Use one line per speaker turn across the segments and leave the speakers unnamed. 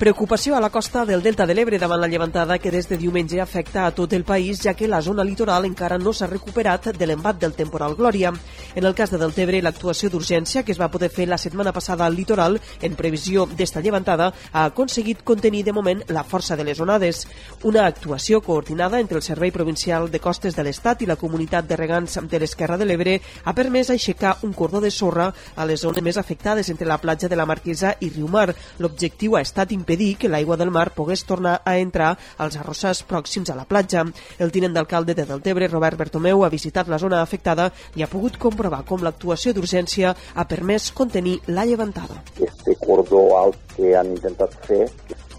Preocupació a la costa del Delta de l'Ebre davant la llevantada que des de diumenge afecta a tot el país, ja que la zona litoral encara no s'ha recuperat de l'embat del temporal Glòria. En el cas de Deltebre, l'actuació d'urgència que es va poder fer la setmana passada al litoral en previsió d'esta llevantada ha aconseguit contenir de moment la força de les onades. Una actuació coordinada entre el Servei Provincial de Costes de l'Estat i la Comunitat de Regants de l'Esquerra de l'Ebre ha permès aixecar un cordó de sorra a les zones més afectades entre la platja de la Marquesa i Riumar. L'objectiu ha estat impedir impedir que l'aigua del mar pogués tornar a entrar als arrossars pròxims a la platja. El tinent d'alcalde de Deltebre, Robert Bertomeu, ha visitat la zona afectada i ha pogut comprovar com l'actuació d'urgència ha permès contenir la llevantada.
Este cordó alt que han intentat fer,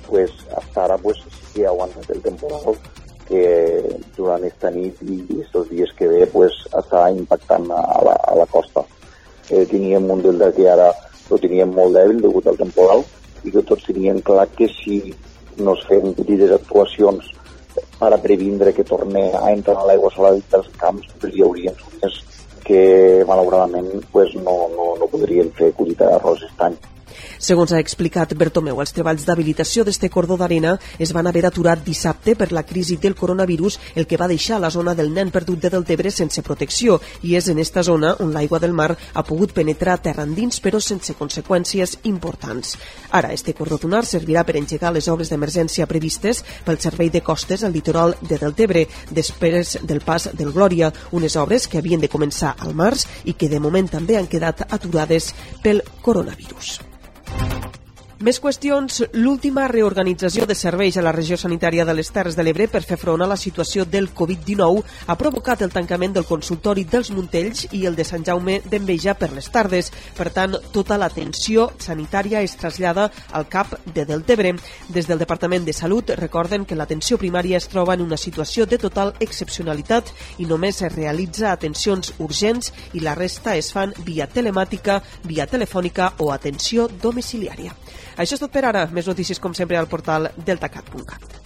pues, hasta ara pues, sí ha aguantat el temporal que durant esta nit i estos dies que ve pues, està impactant a la, a la costa. Eh, teníem un delta que ara lo teníem molt dèbil degut al temporal i que tots tenien clar que si no es feien petites actuacions per a previndre que torni a entrar a l'aigua salada dels camps, pues hi haurien zones que malauradament pues, no, no, no podrien fer collita.
Segons ha explicat Bertomeu, els treballs d'habilitació d'este cordó d'arena es van haver aturat dissabte per la crisi del coronavirus, el que va deixar la zona del nen perdut de Deltebre sense protecció, i és en esta zona on l'aigua del mar ha pogut penetrar terra endins, però sense conseqüències importants. Ara, este cordó dunar servirà per engegar les obres d'emergència previstes pel Servei de Costes al litoral de Deltebre, després del pas del Glòria, unes obres que havien de començar al març i que de moment també han quedat aturades pel coronavirus. Més qüestions. L'última reorganització de serveis a la regió sanitària de les Terres de l'Ebre per fer front a la situació del Covid-19 ha provocat el tancament del consultori dels Montells i el de Sant Jaume d'Enveja per les tardes. Per tant, tota l'atenció sanitària es trasllada al CAP de Deltebre. Des del Departament de Salut recorden que l'atenció primària es troba en una situació de total excepcionalitat i només es realitza atencions urgents i la resta es fan via telemàtica, via telefònica o atenció domiciliària. Això és tot per ara. Més notícies, com sempre, al portal deltacat.cat.